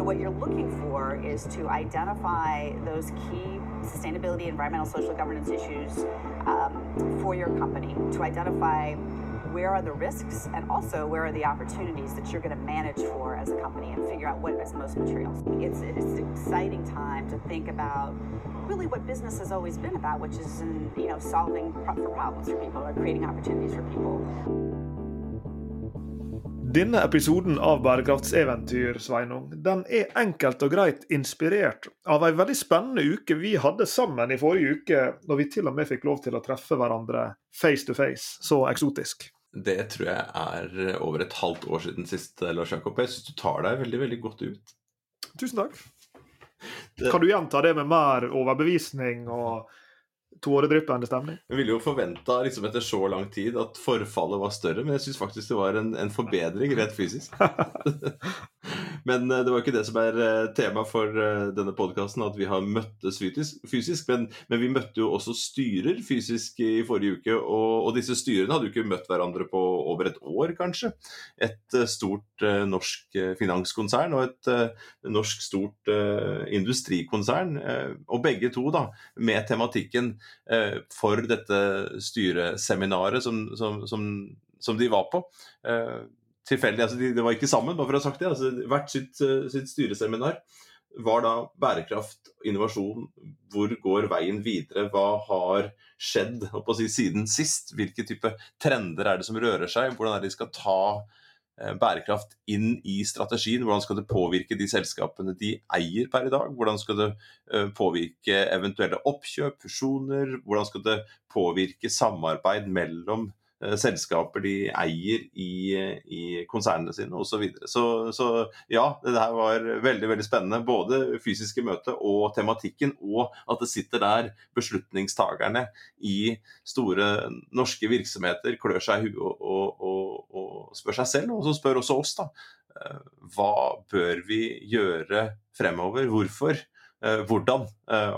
So what you're looking for is to identify those key sustainability, environmental, social governance issues um, for your company, to identify where are the risks and also where are the opportunities that you're going to manage for as a company and figure out what is most material. It's, it's an exciting time to think about really what business has always been about, which is in, you know solving pro- for problems for people or creating opportunities for people. Denne episoden av Bærekraftseventyr Sveinung, den er enkelt og greit inspirert av ei veldig spennende uke vi hadde sammen i forrige uke, når vi til og med fikk lov til å treffe hverandre face to face. Så eksotisk. Det tror jeg er over et halvt år siden sist, Lars Jakob. Jeg syns du tar deg veldig veldig godt ut. Tusen takk. Kan du gjenta det med mer overbevisning og tåredryppende stemning. Jeg ville jo forventa liksom, etter så lang tid at forfallet var større, men jeg syns faktisk det var en, en forbedring rett fysisk. men uh, det var ikke det som er uh, tema for uh, denne podkasten, at vi har møttes fysisk, men, men, vi møtte jo også styrer fysisk i forrige uke, og, og, disse styrene hadde jo ikke møtt hverandre på over et år, kanskje. Et stort norsk finanskonsern og et norsk stort industrikonsern, og begge to da med tematikken Eh, for dette styreseminaret som, som, som, som de var på. Tilfeldig, altså de, de, var ikke sammen, bare for å ha sagt det. altså Hvert sitt, eh, sitt styreseminar var da bærekraft, innovasjon, hvor går veien videre, hva har skjedd si, siden sist? Hvilke type trender er det som rører seg, hvordan er det de skal ta Eh, bærekraft inn i strategien? Hvordan skal det påvirke de selskapene de eier per i dag? Hvordan skal det eh, påvirke eventuelle oppkjøp, fusjoner? Hvordan skal det påvirke samarbeid mellom selskaper de eier i, i konsernene sine osv. Så, videre. så Så ja, det her var veldig veldig spennende. Både fysiske møte og tematikken, og at det sitter der beslutningstagerne i store norske virksomheter klør seg i huet og, og, og, og, spør seg selv, og så spør også oss, da. Eh, hva bør vi gjøre fremover? Hvorfor? Eh, hvordan?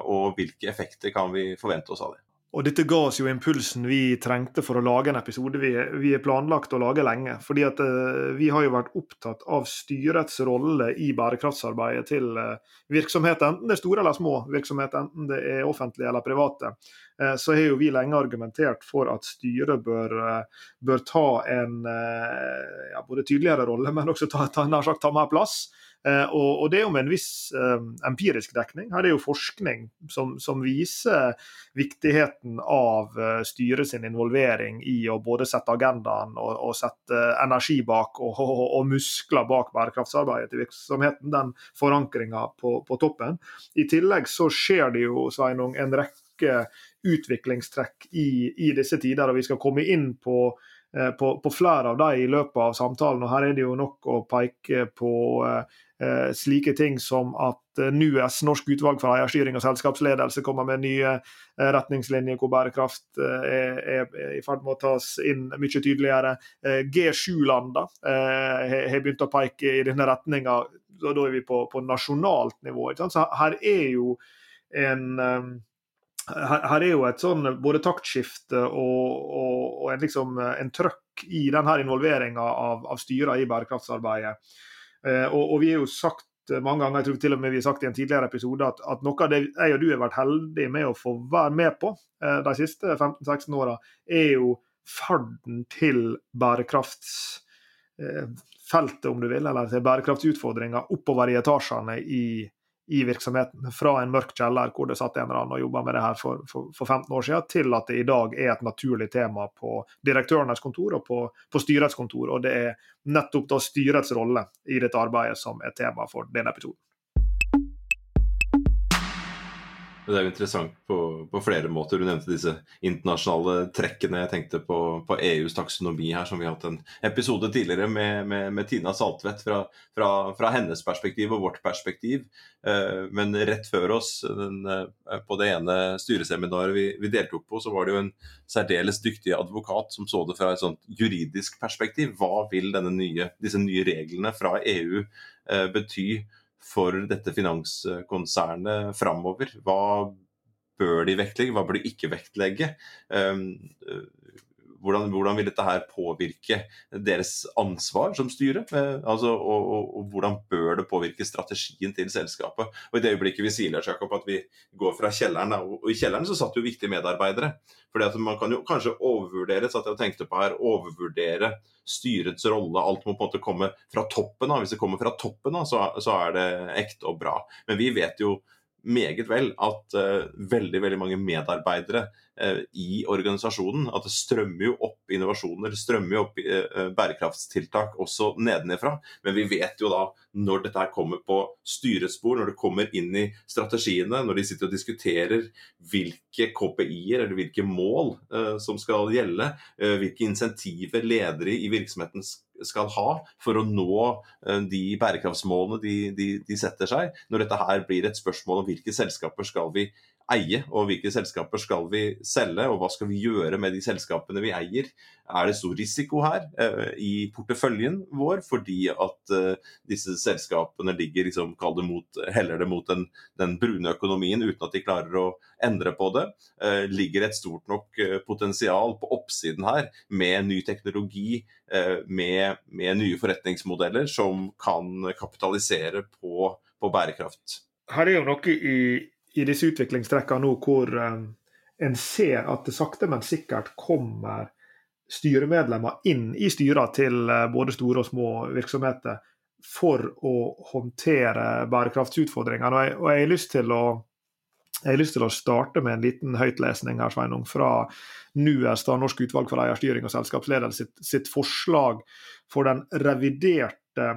Og hvilke effekter kan vi forvente oss av det? Og dette ga oss jo impulsen vi trengte for å lage en episode vi, vi er planlagt å lage lenge. fordi at uh, vi har jo vært opptatt av styrets rolle i bærekraftsarbeidet til uh, virksomheter, enten det er store eller små virksomheter, enten det er offentlige eller private. Uh, så har jo vi lenge argumentert for at styret bør, bør ta en ja, både tydeligere rolle, men også ta, ta, nær sagt, ta mer plass. Eh, og, det er jo med en viss eh, empirisk dekning. Her er jo forskning som, som viser viktigheten av uh, styret sin involvering i å både sette agendaen og, og sette energi bak og, og, og, muskler bak bærekraftsarbeidet til virksomheten. Den forankringa på, på, toppen. I tillegg så skjer det jo Sveinung, en rekke utviklingstrekk i, i disse tider, og vi skal komme inn på på, på, flere av de i løpet av samtalen. og Her er det jo nok å peke på eh, Eh, slike ting som at NUES, NUS, Norsk utvalg for eierstyring og selskapsledelse, kommer med nye eh, retningslinjer hvor bærekraft er, i ferd med å tas inn mye tydeligere. G7-landene har begynt å peke i denne retninga, og da er vi på, på nasjonalt nivå. Så her er jo en her, er jo et sånn både taktskifte og, og, og en, liksom, en trøkk i denne involveringa av, av styra i bærekraftsarbeidet. Eh, og, og, vi har jo sagt mange ganger, jeg tror til og med vi har sagt i en tidligere episode, at, at noe av det jeg og du har vært heldige med å få være med på eh, de siste 15-16 åra, er jo ferden til bærekraftsfeltet, om du vil, eller til bærekraftsutfordringer oppover i etasjene i i virksomheten. Fra en mørk kjeller hvor det satt en eller annen og jobba med det her for, for, for, 15 år siden, til at det i dag er et naturlig tema på direktørenes kontor og på, på styrets kontor. Og det er nettopp da styrets rolle i dette arbeidet som er tema for denne episoden. Det er jo interessant på, på, flere måter. Du nevnte disse internasjonale trekkene. Jeg tenkte på, på, EUs taksonomi her, som vi har hatt en episode tidligere med, med, med Tina Saltvedt fra, fra, fra, hennes perspektiv og vårt perspektiv. Eh, men rett før oss, den, eh, på det ene styreseminaret vi, vi, deltok på, så var det jo en særdeles dyktig advokat som så det fra et sånt juridisk perspektiv. Hva vil nye, disse nye reglene fra EU eh, bety? For dette finanskonsernet framover? Hva bør de vektlegge, hva bør de ikke vektlegge? Ehm, hvordan, hvordan, vil dette her påvirke deres ansvar som styre? Eh, altså, og, og, og, hvordan bør det påvirke strategien til selskapet? Og I det øyeblikket vi sier Jacob, at vi går fra kjelleren, og i kjelleren så satt jo viktige medarbeidere. Fordi at Man kan jo kanskje overvurdere satt jeg og tenkte på her, overvurdere styrets rolle. Alt må på en måte komme fra toppen av. Hvis det kommer fra toppen av, så, så er det ekte og bra. Men vi vet jo meget vel at uh, veldig veldig mange medarbeidere uh, i organisasjonen At det strømmer jo opp innovasjoner, strømmer jo opp uh, bærekraftstiltak også nedenifra. Men vi vet jo da, når dette her kommer på styrespor, når det kommer inn i strategiene, når de sitter og diskuterer hvilke KPI-er eller hvilke mål som skal gjelde, hvilke insentiver ledere i virksomheten skal skal ha for å nå eh, de bærekraftsmålene de, de, de, setter seg. Når dette her blir et spørsmål om hvilke selskaper skal vi eie, og hvilke selskaper skal vi selge, og hva skal vi gjøre med de selskapene vi eier. Er det stor risiko her eh, i porteføljen vår fordi at eh, disse selskapene ligger liksom, det mot, heller det mot den, den, brune økonomien uten at de klarer å endre på det? Eh, ligger et stort nok eh, potensial på oppsiden her med ny teknologi, eh, med, med, nye forretningsmodeller som kan kapitalisere på, på bærekraft? Her er jo noe i i disse utviklingstrekkene nå hvor um, en ser at det sakte, men sikkert kommer styremedlemmer inn i styrene til uh, både store og små virksomheter for å håndtere bærekraftsutfordringene. Og jeg, og jeg har lyst til å jeg har lyst til å starte med en liten høytlesning her, Sveinung, fra NUES, Norsk utvalg for eierstyring og selskapsledelse, sitt, sitt, forslag for den reviderte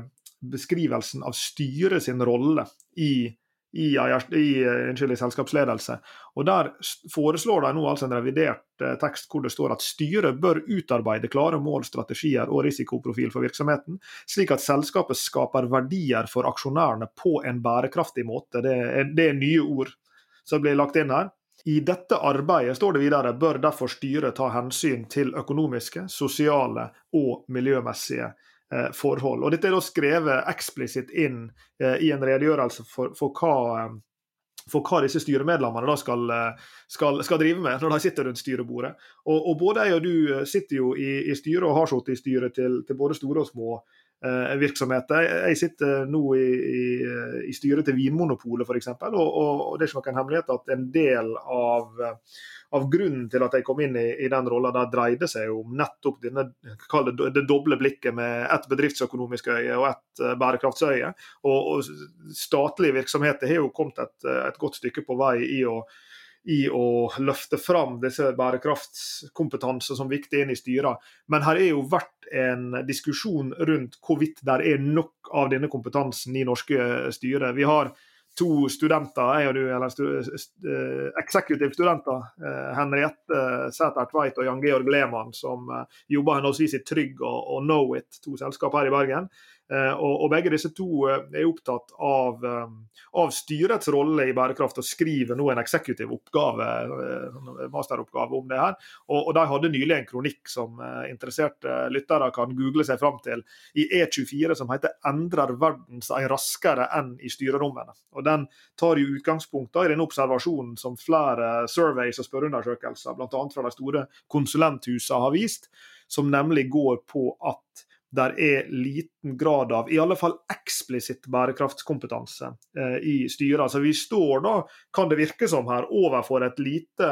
beskrivelsen av styret sin rolle i i, i, eh, unnskyld, i selskapsledelse. Og Der foreslår de nå altså en revidert eh, tekst hvor det står at styret bør utarbeide klare mål, strategier og risikoprofil for virksomheten, slik at selskapet skaper verdier for aksjonærene på en bærekraftig måte. Det er, det er nye ord som blir lagt inn her. I dette arbeidet står det videre, bør derfor styret ta hensyn til økonomiske, sosiale og miljømessige forhold. Og Dette er da skrevet eksplisitt inn eh, i en redegjørelse for, for, hva, eh, for hva disse styremedlemmene da skal, skal, skal, drive med når de sitter rundt styrebordet. Og, og Både jeg og du sitter jo i, i styret og har sittet i styret til, til, både store og små eh, virksomheter. Jeg sitter nå i, i, i styret til Vinmonopolet f.eks., og, og, og det er ikke noen hemmelighet at en del av av grunnen til at jeg kom inn i, i den rolla, dreide seg om nettopp denne, det, det doble blikket med ett bedriftsøkonomisk øye og ett uh, bærekraftsøye. Og, og, statlige virksomheter har jo kommet et, et godt stykke på vei i å, i å løfte fram disse bærekraftskompetanse som viktig inn i styrene. Men her er jo vært en diskusjon rundt hvorvidt det er nok av denne kompetansen i norske styrer. Vi har to studenter, jeg og du, eller stu, uh, executive-studenter. Uh, Henriette Sæter Tveit og Jan Georg Lehmann, som uh, jobber henholdsvis i Trygg og, og Knowit, to selskap her i Bergen. Eh, og, begge disse to eh, er opptatt av, eh, av styrets rolle i bærekraft og skriver nå en eksekutiv oppgave, masteroppgave om det her. Og, De hadde nylig en kronikk som interesserte lyttere kan google seg fram til i E24 som heter 'Endrer verden seg raskere enn i styrerommene'. Og Den tar jo utgangspunkt i den observasjonen som flere surveys og spørreundersøkelser, bl.a. fra de store konsulenthusene, har vist, som nemlig går på at der er liten grad av i alle fall eksplisitt bærekraftskompetanse eh, i styret. Altså vi står da, kan det virke som her, overfor et lite,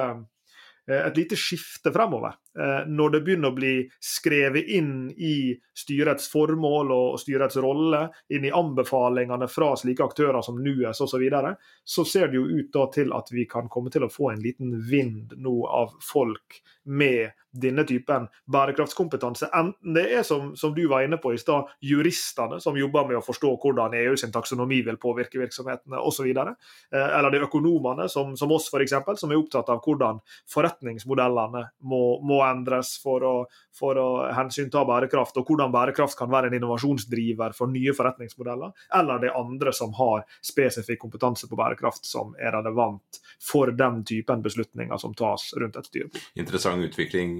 eh, et lite skifte fremover. Eh, når det begynner å bli skrevet inn i styrets formål og styrets rolle, inn i anbefalingene fra slike aktører som NUES osv., så, videre, så ser det jo ut til at vi kan komme til å få en liten vind nå av folk med denne typen bærekraftskompetanse. Enten det er som, som du var inne på i stad, juristene som jobber med å forstå hvordan EU sin taksonomi vil påvirke virksomhetene osv. Eh, eller det er økonomene som, som oss f.eks., som er opptatt av hvordan forretningsmodellene må, må endres for å, for å hensynta bærekraft, og hvordan bærekraft kan være en innovasjonsdriver for nye forretningsmodeller. Eller det andre som har spesifikk kompetanse på bærekraft som er relevant for den typen beslutninger som tas rundt et styrebord. Interessant utvikling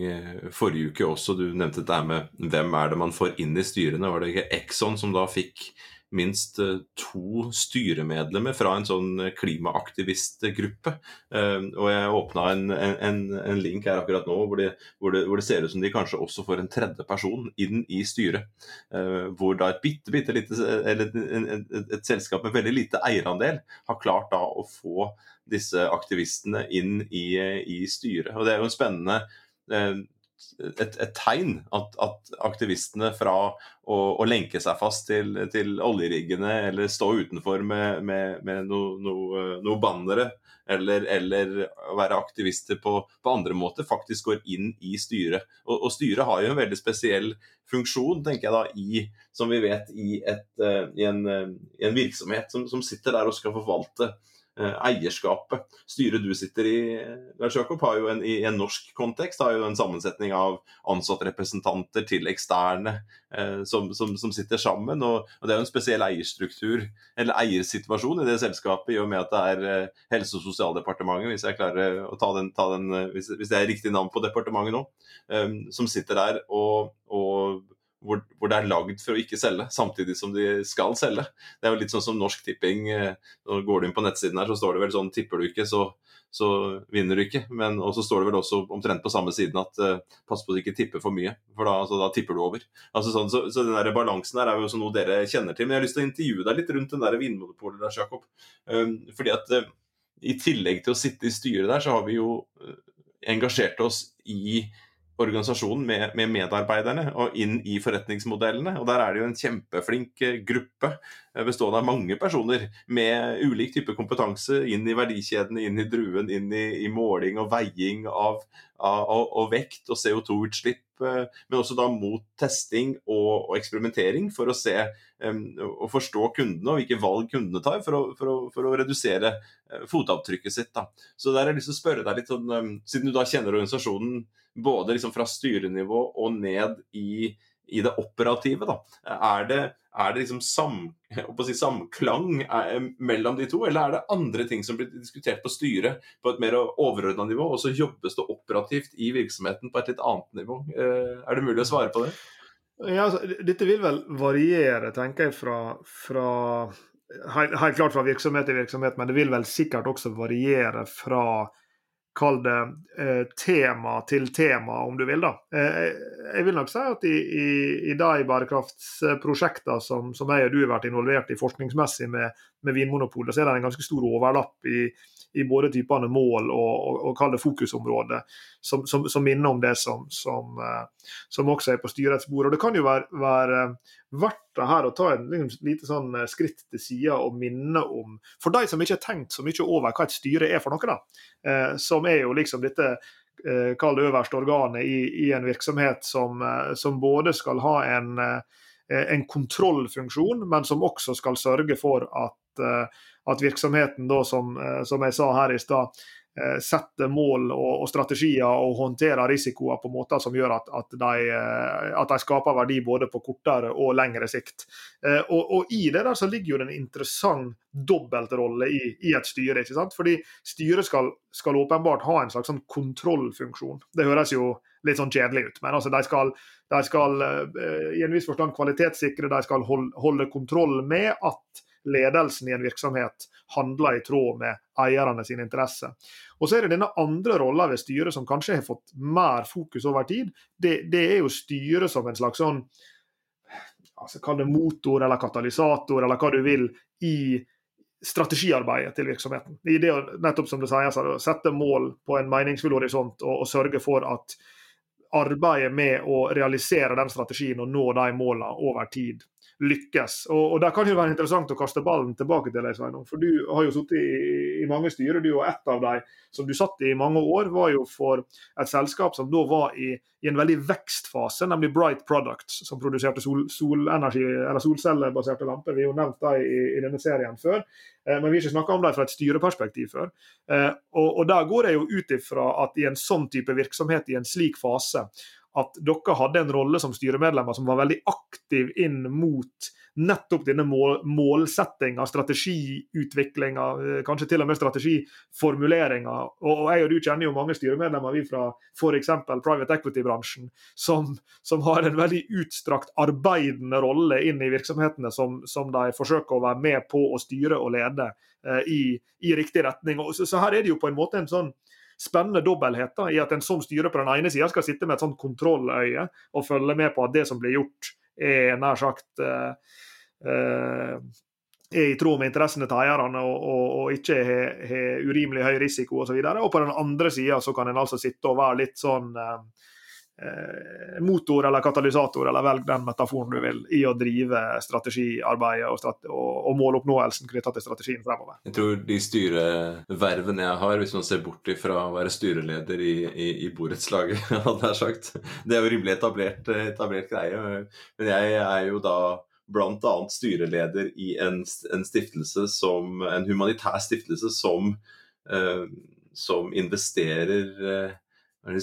forrige uke også. Du nevnte dette med hvem er det man får inn i styrene. Var det ikke Exxon som da fikk minst to styremedlemmer fra en sånn klimaaktivistgruppe. Og jeg åpna en, en, en, link her akkurat nå hvor det, hvor, det, hvor det, ser ut som de kanskje også får en tredje person inn i styret. Hvor da et bitte, bitte lite, eller et, et, et selskap med veldig lite eierandel har klart da å få disse aktivistene inn i, i styret. Og Det er jo en spennende eh, et, et, tegn at, at, aktivistene fra å, å, lenke seg fast til, til oljeriggene eller stå utenfor med, med, med noen no, no bannere eller, eller, være aktivister på, på, andre måter, faktisk går inn i styret. Og, og, styret har jo en veldig spesiell funksjon, tenker jeg da, i, som vi vet, i, et, uh, i, en, uh, i en, virksomhet som, som, sitter der og skal forvalte Eh, eierskapet. Styret du sitter i, Lars Jakob, har jo en, i en norsk kontekst har jo en sammensetning av ansattrepresentanter til eksterne eh, som, som, som, sitter sammen. Og, og, Det er jo en spesiell eierstruktur, eller eiersituasjon i det selskapet, i og med at det er eh, Helse- og sosialdepartementet, hvis jeg klarer å ta den, ta den eh, hvis, hvis, det er riktig navn på departementet nå, eh, som sitter der og, og hvor, hvor, det er lagd for å ikke selge, samtidig som de skal selge. Det er jo litt sånn som Norsk Tipping. Eh, du går inn på nettsiden her, så står det vel sånn tipper du ikke, så, så vinner du ikke. Men så står det vel også omtrent på samme siden at uh, pass på at du ikke tipper for mye, for da, altså, da tipper du over. Altså, sånn, så, så, den der balansen der er jo også noe dere kjenner til. Men jeg har lyst til å intervjue deg litt rundt den der vinmonopolet, Lars Jakob. Um, fordi at uh, i tillegg til å sitte i styret der, så har vi jo uh, engasjert oss i organisasjonen med, med, medarbeiderne og inn i forretningsmodellene. Og Der er det jo en kjempeflink eh, gruppe eh, bestående av mange personer med ulik type kompetanse inn i verdikjedene, inn i druen, inn i, i måling og veiing av, av, av, av vekt og CO2-utslipp. Eh, men også da mot testing og, og eksperimentering for å se um, og forstå kundene og hvilke valg kundene tar for å, for å, for å redusere fotavtrykket sitt. Da. Så der har jeg lyst til å spørre deg litt sånn, um, Siden du da kjenner organisasjonen både liksom fra styrenivå og ned i, i det operative. Da. Er det, er det liksom sam, si, samklang er, mellom de to, eller er det andre ting som blir diskutert på styret på et mer overordna nivå, og så jobbes det operativt i virksomheten på et litt annet nivå? Eh, er det mulig å svare på det? Ja, altså, dette vil vel variere, tenker jeg, fra, fra helt klart fra virksomhet til virksomhet, men det vil vel sikkert også variere fra Kall det eh, tema til tema, om du vil. da. Eh, jeg vil nok si at i, i, i de bærekraftsprosjektene som, som, jeg og du har vært involvert i forskningsmessig med, med Vinmonopolet, så er det en ganske stor overlapp i, i både typene mål og, og, og kall det fokusområde, som, som, som, minner om det som, som, også er på styrets bord. Og Det kan jo være, være verdt det her å ta et liksom, lite sånn eh, skritt til sida og minne om For de som ikke har tenkt så mye over hva et styre er for noe, da, eh, som er jo liksom dette uh, kall det øverste organet i, i en virksomhet som, som, både skal ha en, en kontrollfunksjon, men som også skal sørge for at at virksomheten, da, som, eh, som jeg sa her i stad, eh, setter mål og, og, strategier og håndterer risikoer på måter som gjør at, at, de, eh, at, de, skaper verdi både på kortere og lengre sikt. Og, og I det der så ligger jo det en interessant dobbeltrolle i, i, et styre. ikke sant? Fordi styret skal, skal, åpenbart ha en slags sånn kontrollfunksjon. Det høres jo litt sånn kjedelig ut, men altså de skal, de skal i en viss forstand kvalitetssikre, de skal holde, holde kontroll med at ledelsen i en virksomhet handler i tråd med eierne sine interesser. Og så er det denne andre rolla ved styret som kanskje har fått mer fokus over tid. Det, det er jo styret som en slags sånn altså Kall det motor eller katalysator eller hva du vil i strategiarbeidet til virksomheten. I det nettopp som det sies, å sette mål på en meningsfull horisont og, og sørge for at arbeidet med å realisere den strategien og nå de målene over tid lykkes. Og, og Der kan det være interessant å kaste ballen tilbake til deg, Sveinung. For du har jo sittet i, i, mange styrer, du og ett av dem som du satt i i mange år, var jo for et selskap som da var i, i en veldig vekstfase, nemlig Bright Products, som produserte sol, solenergi, eller solcellebaserte lamper. Vi har jo nevnt dem i, i, denne serien før, eh, men vi har ikke snakka om dem fra et styreperspektiv før. Eh, og, og Der går jeg jo ut ifra at i en sånn type virksomhet, i en slik fase, at dere hadde en rolle som styremedlemmer som var veldig aktiv inn mot nettopp denne mål, målsettinga, strategiutviklinga, eh, kanskje til og med strategiformuleringa. Og, jeg og du kjenner jo mange styremedlemmer vi fra f.eks. private equity-bransjen, som, som, har en veldig utstrakt arbeidende rolle inn i virksomhetene som, som de forsøker å være med på å styre og lede eh, i, i, riktig retning. Og så, så her er det jo på en måte en sånn spennende dobbelthet da, i at en som styrer på den ene sida skal sitte med et sånt kontrolløye og følge med på at det som blir gjort, er nær sagt uh, uh, er i tråd med interessene til eierne og, og, og ikke har urimelig høy risiko osv. Og, så og på den andre sida kan en altså sitte og være litt sånn uh, motor eller katalysator, eller velg den metaforen du vil, i å drive strategiarbeidet og, strate og, og måloppnåelsen knytta til strategien fremover. Jeg tror de styrevervene jeg har, hvis man ser bort fra å være styreleder i, i, i borettslaget, hadde jeg sagt Det er jo rimelig etablert, etablert greie, men jeg er jo da bl.a. styreleder i en, en, stiftelse som, en humanitær stiftelse som, eh, som investerer eh,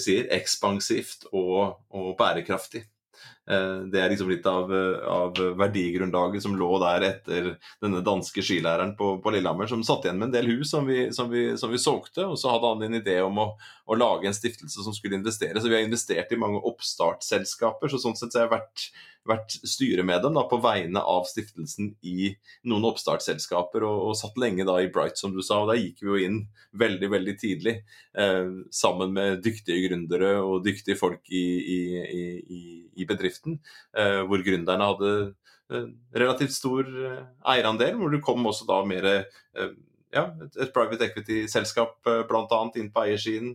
sier, ekspansivt og, og bærekraftig. Eh, det er liksom litt av, av, verdigrunnlaget som lå der etter denne danske skilæreren på, på, Lillehammer, som satt igjen med en del hus som vi, som vi, som vi solgte. Og så hadde han en idé om å, å, lage en stiftelse som skulle investere. Så vi har investert i mange oppstartsselskaper. Så sånn sett så har jeg vært vært styremedlem da, på vegne av stiftelsen i noen oppstartsselskaper, og, og, satt lenge da i Bright, som du sa. og der gikk vi jo inn veldig veldig tidlig, eh, sammen med dyktige gründere og dyktige folk i, i, i, i bedriften, eh, hvor gründerne hadde eh, relativt stor eh, eierandel, hvor det kom også da mer ja, et, private equity-selskap bl.a. inn på eiersiden.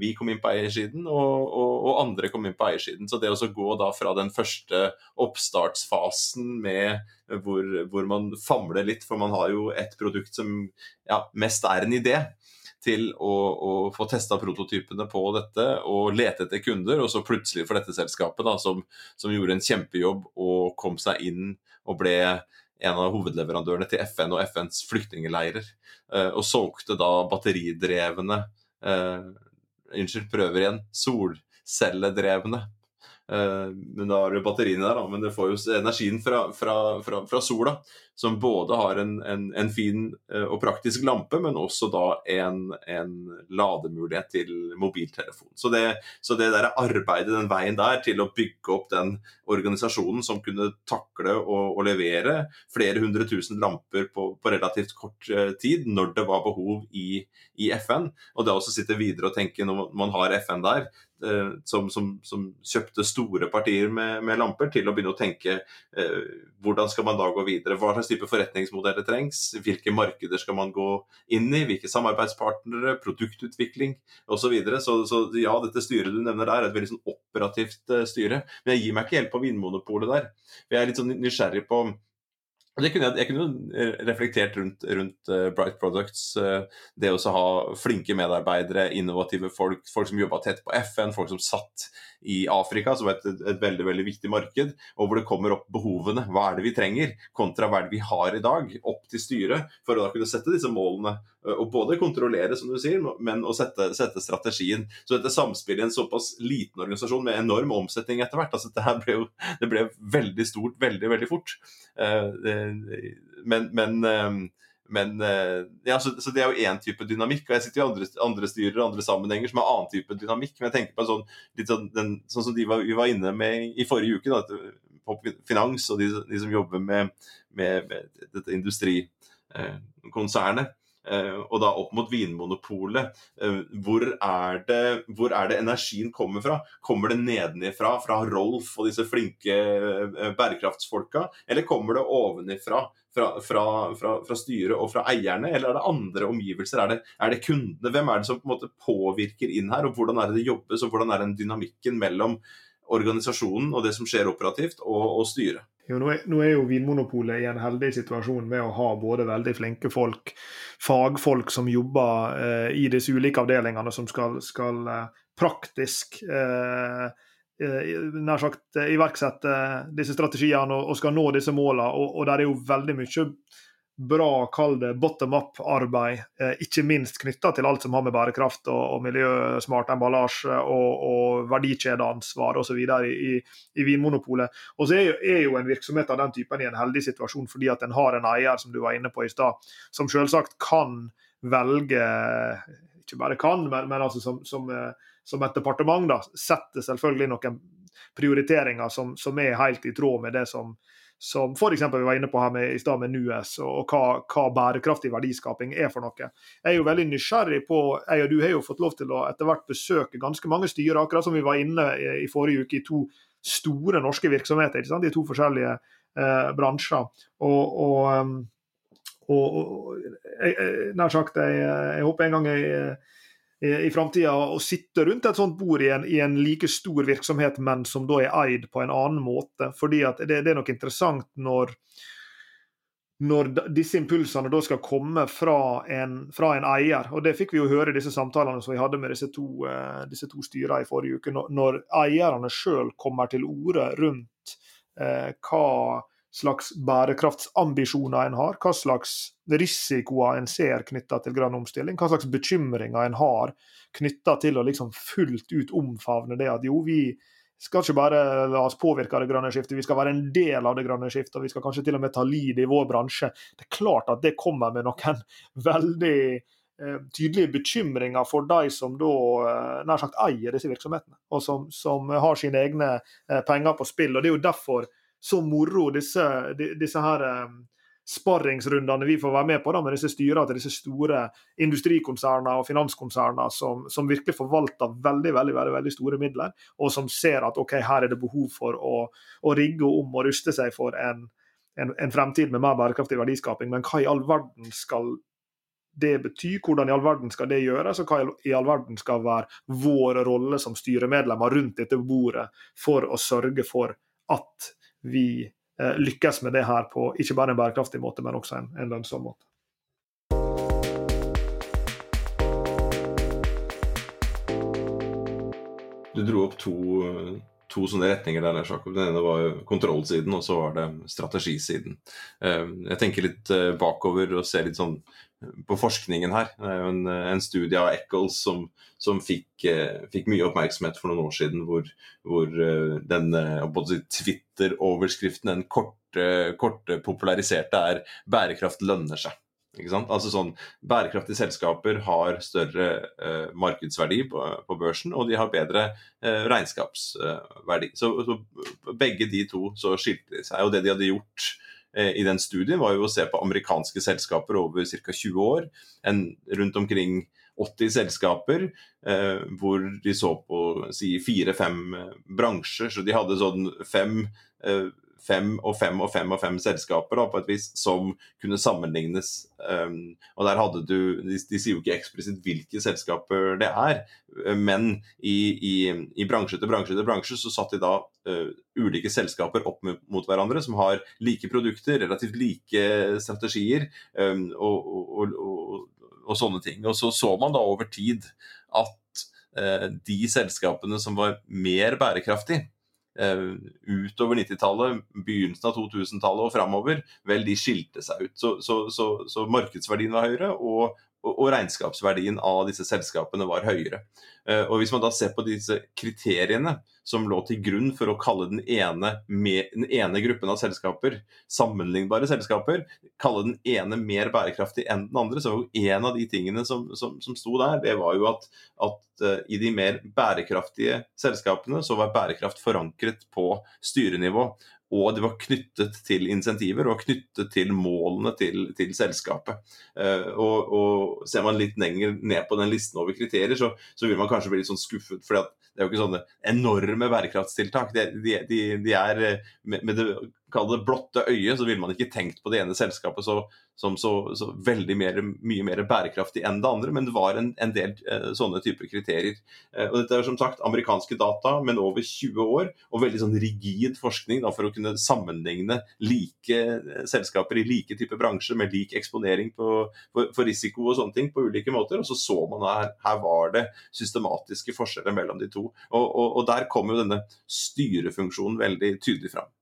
Vi kom inn på eiersiden, og, og, og, andre kom inn på eiersiden. Så det å gå da fra den første oppstartsfasen med hvor, hvor, man famler litt, for man har jo et produkt som ja, mest er en idé, til å, å få testa prototypene på dette og lete etter kunder, og så plutselig for dette selskapet, da, som, som gjorde en kjempejobb og kom seg inn og ble en av hovedleverandørene til FN og FNs flyktningleirer, eh, og solgte da batteridrevne uh, Unnskyld, prøver igjen. Solcelledrevne Eh, men da har du batteriene der, da. Men det får jo energien fra, fra, fra, fra sola, som både har en, en, en, fin eh, og praktisk lampe, men også da en, en lademulighet til mobiltelefon. Så det, så det der arbeidet den veien der til å bygge opp den organisasjonen som kunne takle og, levere flere hundre tusen lamper på, på, relativt kort eh, tid, når det var behov i, i FN, og det å sitte videre og tenke når man har FN der, Eh, som, som, som, kjøpte store partier med, med, lamper, til å begynne å tenke eh, hvordan skal man da gå videre? Hva slags type forretningsmodeller trengs? Hvilke markeder skal man gå inn i? Hvilke samarbeidspartnere? Produktutvikling osv. Så, videre. så Så ja, dette styret du nevner der, er et veldig sånn operativt uh, styre. Men jeg gir meg ikke helt på Vinmonopolet der. Jeg er litt sånn nysgjerrig på kunne jeg, jeg, kunne reflektert rundt, rundt uh, Bright Products. Uh, det å ha flinke medarbeidere, innovative folk, folk som jobba tett på FN, folk som satt i Afrika, som er et, et, veldig veldig viktig marked, og hvor det kommer opp behovene. Hva er det vi trenger, kontra hva er det vi har i dag, opp til styret, for å da kunne sette disse målene. Og både kontrollere, som du sier, men å sette, sette strategien. Så dette samspillet i en såpass liten organisasjon med enorm omsetning etter hvert, altså det, ble jo, det ble veldig stort veldig, veldig fort. Men, men men eh, ja, så, så, det er jo én type dynamikk. Og jeg sitter jo i andre, andre styrer og andre sammenhenger som har annen type dynamikk. Men jeg tenker på sånn, litt sånn, den, sånn som de var, vi var inne med i forrige uke, da, på finans og de, de som jobber med, med, med dette industrikonsernet. Eh, og da opp mot Vinmonopolet. Eh, hvor er, det, hvor er det energien kommer fra? Kommer det nedenifra, fra Rolf og disse flinke eh, bærekraftsfolka? Eller kommer det ovenifra, fra, fra, fra, fra, styret og fra eierne, eller er det andre omgivelser? Er det, er det, kundene? Hvem er det som på en måte påvirker inn her, og hvordan er det det jobbes, og hvordan er den dynamikken mellom organisasjonen og det som skjer operativt, og, og styret? Jo, nå, er, jo Vinmonopolet i en heldig situasjon med å ha både veldig flinke folk, fagfolk som jobber eh, i disse ulike avdelingene, som skal, skal eh, praktisk eh, eh nær sagt eh, iverksette disse strategiene og, og skal nå disse målene. Og, og der er jo veldig mye bra, kall det bottom up-arbeid, eh, ikke minst knytta til alt som har med bærekraft og, og miljøsmart emballasje og, og verdikjedeansvar osv. I, i Vinmonopolet. Og så er jo, er jo, en virksomhet av den typen i en heldig situasjon fordi at en har en eier som du var inne på i stad, som selvsagt kan velge Ikke bare kan, men, men altså som, som, eh, som, et departement da, setter selvfølgelig noen prioriteringer som, som er helt i tråd med det som som f.eks. vi var inne på her med, i stad med NUES, og hva, hva, bærekraftig verdiskaping er for noe. Jeg er jo veldig nysgjerrig på Jeg og du har jo fått lov til å etter hvert besøke ganske mange styrer, akkurat som vi var inne i, i forrige uke, i to store norske virksomheter i to forskjellige eh, bransjer. Og, og, um, og, og jeg, nær sagt, jeg, jeg håper en gang jeg i framtida å sitte rundt et sånt bord i en, i en, like stor virksomhet, men som da er eid på en annen måte. Fordi det, det er nok interessant når, når disse impulsene da skal komme fra en, fra en, eier. Og det fikk vi jo høre i disse samtalene som vi hadde med disse to, uh, disse to styrene i forrige uke. Når, når eierne sjøl kommer til orde rundt eh, hva slags bærekraftsambisjoner en har, hva slags risikoer en ser knytta til grønn omstilling, hva slags bekymringer en har knytta til å liksom fullt ut omfavne det at jo, vi skal ikke bare la oss påvirke av det grønne skiftet, vi skal være en del av det grønne skiftet, og vi skal kanskje til og med ta lead i vår bransje. Det er klart at det kommer med noen veldig eh, tydelige bekymringer for de som da eh, nær sagt eier disse virksomhetene, og som, som har sine egne eh, penger på spill. og Det er jo derfor så moro disse, disse her sparringsrundene vi får være med på da, med disse styrene til disse store industrikonsernene og finanskonsernene som, som, virkelig forvalter veldig veldig, veldig, veldig store midler, og som ser at ok, her er det behov for å, å rigge om og ruste seg for en, en, en, fremtid med mer bærekraftig verdiskaping. Men hva i all verden skal det bety? Hvordan i all verden skal det gjøres? Og hva i all verden skal være vår rolle som styremedlemmer rundt dette bordet for å sørge for at vi eh, lykkes med det her på ikke bare en bærekraftig måte, men også en, en lønnsom måte. Du dro opp to, to sånne retninger der. Den ene var kontrollsiden, og så var det strategisiden. Eh, jeg tenker litt eh, bakover og ser litt sånn på forskningen her. Det er jo en, en studie av Eccles som, som fikk, eh, fikk, mye oppmerksomhet for noen år siden, hvor, hvor eh, den eh, Twitter-overskriften, den korte, korte, populariserte, er 'bærekraft lønner seg'. Altså sånn, Bærekraftige selskaper har større eh, markedsverdi på, på, børsen, og de har bedre eh, regnskapsverdi. Så, så, begge de to så skilte de seg. Og det de hadde gjort Eh, i den studien, var jo å se på amerikanske selskaper over ca. 20 år. En, rundt omkring 80 selskaper, eh, hvor de så på si, fire-fem eh, bransjer. Så de hadde sånn fem eh, fem og fem og fem og fem selskaper da, på et vis som kunne sammenlignes. Um, og der hadde du, de, de, sier jo ikke eksplisitt hvilke selskaper det er, men i, i, i bransje til bransje til bransje så satt de da uh, ulike selskaper opp mot, hverandre som har like produkter, relativt like strategier um, og, og, og, og, sånne ting. Og så så man da over tid at uh, de selskapene som var mer bærekraftige, Eh, utover 90-tallet, begynnelsen av 2000-tallet og framover, vel, de skilte seg ut. Så, så, så, så markedsverdien var høyere, og, og, regnskapsverdien av disse selskapene var høyere. Eh, og Hvis man da ser på disse kriteriene som lå til grunn for å kalle den ene, den ene gruppen av selskaper sammenlignbare selskaper, kalle den ene mer bærekraftig enn den andre, så var jo en av de tingene som, som, som sto der, det var jo at, at uh, i de mer bærekraftige selskapene så var bærekraft forankret på styrenivå og det var knyttet til insentiver og knyttet til målene til, til selskapet. Uh, og, og, Ser man litt lenger ned på den listen over kriterier, så, så vil man kanskje bli litt sånn skuffet. for det er jo ikke sånne enorme bærekraftstiltak. De, de, de, er eh, med det kall det blotte øyet, så ville man ikke tenkt på det ene selskapet så, som så, så veldig mer, mye mer bærekraftig enn det andre, men det var en, en del eh, sånne typer kriterier. Eh, og Dette er som sagt amerikanske data, men over 20 år, og veldig sånn rigid forskning da, for å kunne sammenligne like eh, selskaper i like type bransjer med lik eksponering på, for, for, risiko og sånne ting på ulike måter. Og så så man her, her var det systematiske forskjeller mellom de to. Og, og, og der kom jo denne styrefunksjonen veldig tydelig fram.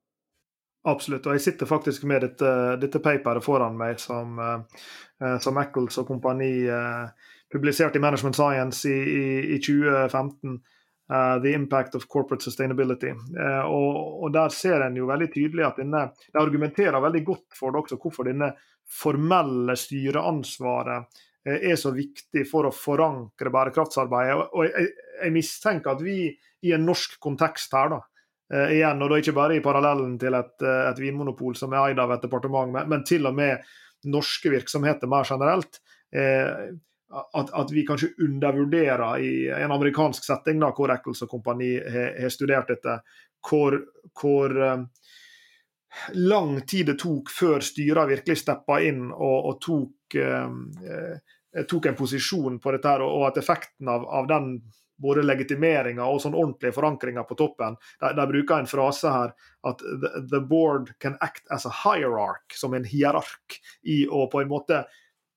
Absolutt. Og jeg sitter faktisk med dette, dette paperet foran meg som, uh, som Eccles og kompani uh, publiserte i Management Science i, i, i 2015. Uh, the Impact of Corporate Sustainability. Uh, og, og, Der ser en jo veldig tydelig at denne, det argumenterer veldig godt for det også hvorfor denne formelle styreansvaret uh, er så viktig for å forankre bærekraftsarbeidet. Og, jeg, jeg, mistenker at vi i en norsk kontekst her, da, igjen, og da ikke bare i parallellen til et, et vinmonopol som er eid av et departement, men, men, til og med norske virksomheter mer generelt, at, at, vi kanskje undervurderer i en amerikansk setting, da, hvor Eccles og kompani har studert dette, hvor, hvor uh, lang tid det tok før styret virkelig steppa inn og, og tok, eh, tok, en posisjon på dette, og, og at effekten av, av den både legitimeringa og sånn ordentlige forankringa på toppen. De, bruker en frase her at the, board can act as a hierarch, som en hierark, i å på en måte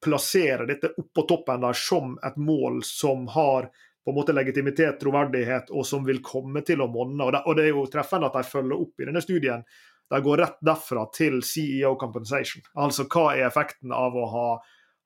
plassere dette oppå toppen der som et mål som har på en måte legitimitet, troverdighet, og som vil komme til å monne. Og og det er jo treffende at de følger opp i denne studien. De går rett derfra til CEO compensation. Altså hva er effekten av å ha,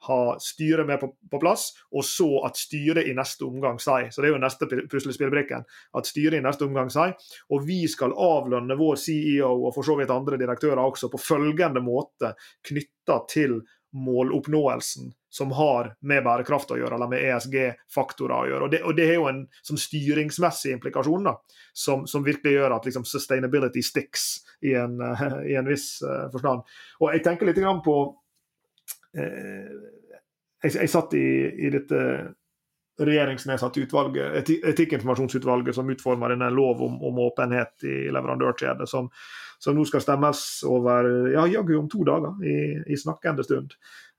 ha styret med på, på, plass, og så at styret i neste omgang sier Så det er jo neste puslespillbrikken. At styret i neste omgang sier og vi skal avlønne vår CEO og for så vidt andre direktører også på følgende måte knytta til måloppnåelsen som har med bærekraft å gjøre, eller med ESG-faktorer å gjøre. Og det, og det, er jo en styringsmessig implikasjon da, som, som virkelig gjør at liksom, sustainability sticks i en, i en viss uh, forstand. Og jeg tenker litt grann på jeg, jeg, satt i, i dette regjeringsnedsatte utvalget, etikkinformasjonsutvalget som utformer denne lov om, om åpenhet i leverandørkjede, som, som, nå skal stemmes over ja, jaggu om to dager, i, i snakkende stund.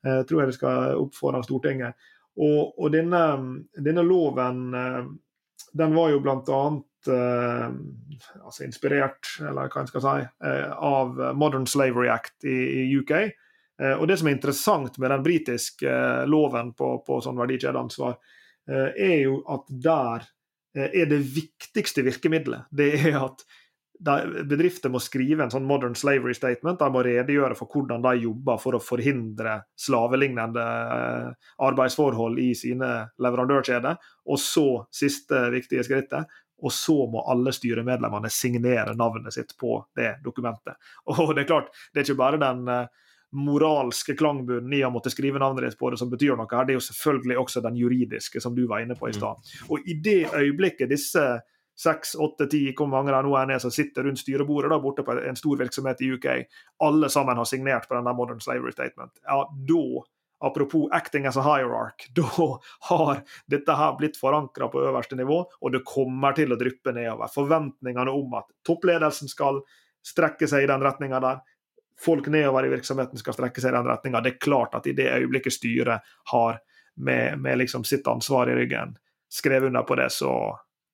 Jeg eh, tror jeg det skal opp foran Stortinget. Og, og denne, denne, loven eh, den var jo bl.a. Eh, altså inspirert, eller hva en skal si, eh, av Modern Slavery Act i, i UK. Eh, og Det som er interessant med den britiske eh, loven på, på sånn verdikjedeansvar, Eh, er jo at der er det viktigste virkemidlet. Det er at bedrifter må skrive en sånn modern slavery statement. De må redegjøre for hvordan de jobber for å forhindre slavelignende arbeidsforhold i sine leverandørkjeder. Og så, siste viktige skrittet, og så må alle styremedlemmene signere navnet sitt på det dokumentet. Og det er klart, det er ikke bare den moralske klangbunnen i å måtte skrive navnet ditt på det som betyr noe her, det er jo selvfølgelig også den juridiske, som du var inne på i stad. Mm. Og i det øyeblikket disse seks, åtte, ti, hvor mange det nå er som sitter rundt styrebordet da, borte på en stor virksomhet i UK, alle sammen har signert på denne Modern Slavery Statement, ja, da Apropos acting as a hierarch, da har dette her blitt forankra på øverste nivå, og det kommer til å dryppe nedover. Forventningene om at toppledelsen skal strekke seg i den retninga der, folk nedover i virksomheten skal strekke seg i den retninga. Det er klart at i det øyeblikket styret har med, med liksom sitt ansvar i ryggen skrevet under på det, så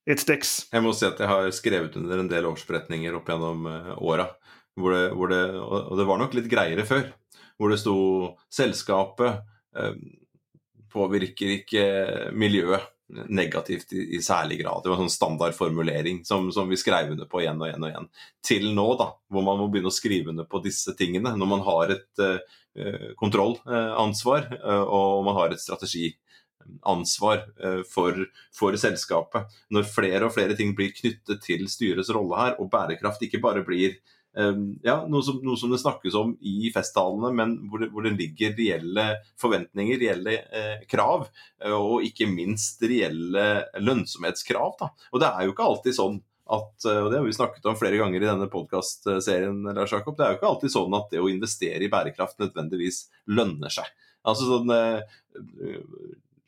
it sticks. Jeg må si at jeg har skrevet under en del årsforretninger opp gjennom uh, åra. Hvor det, hvor det, og det var nok litt greiere før. Hvor det sto 'selskapet uh, påvirker ikke miljøet' negativt i, i, særlig grad. Det var en sånn standardformulering som, som, vi skrev under på igjen og igjen og igjen. Til nå, da, hvor man må begynne å skrive under på disse tingene. Når man har et uh, kontrollansvar uh, og man har et strategiansvar uh, for, for, selskapet. Når flere og flere ting blir knyttet til styrets rolle her, og bærekraft ikke bare blir ja, noe som, noe som, det snakkes om i festtalene, men hvor det, hvor det ligger reelle forventninger, reelle eh, krav, eh, og ikke minst reelle lønnsomhetskrav. Da. Og det er jo ikke alltid sånn at, eh, og det har vi snakket om flere ganger i denne podkastserien, det er jo ikke alltid sånn at det å investere i bærekraft nødvendigvis lønner seg. Altså sånn eh,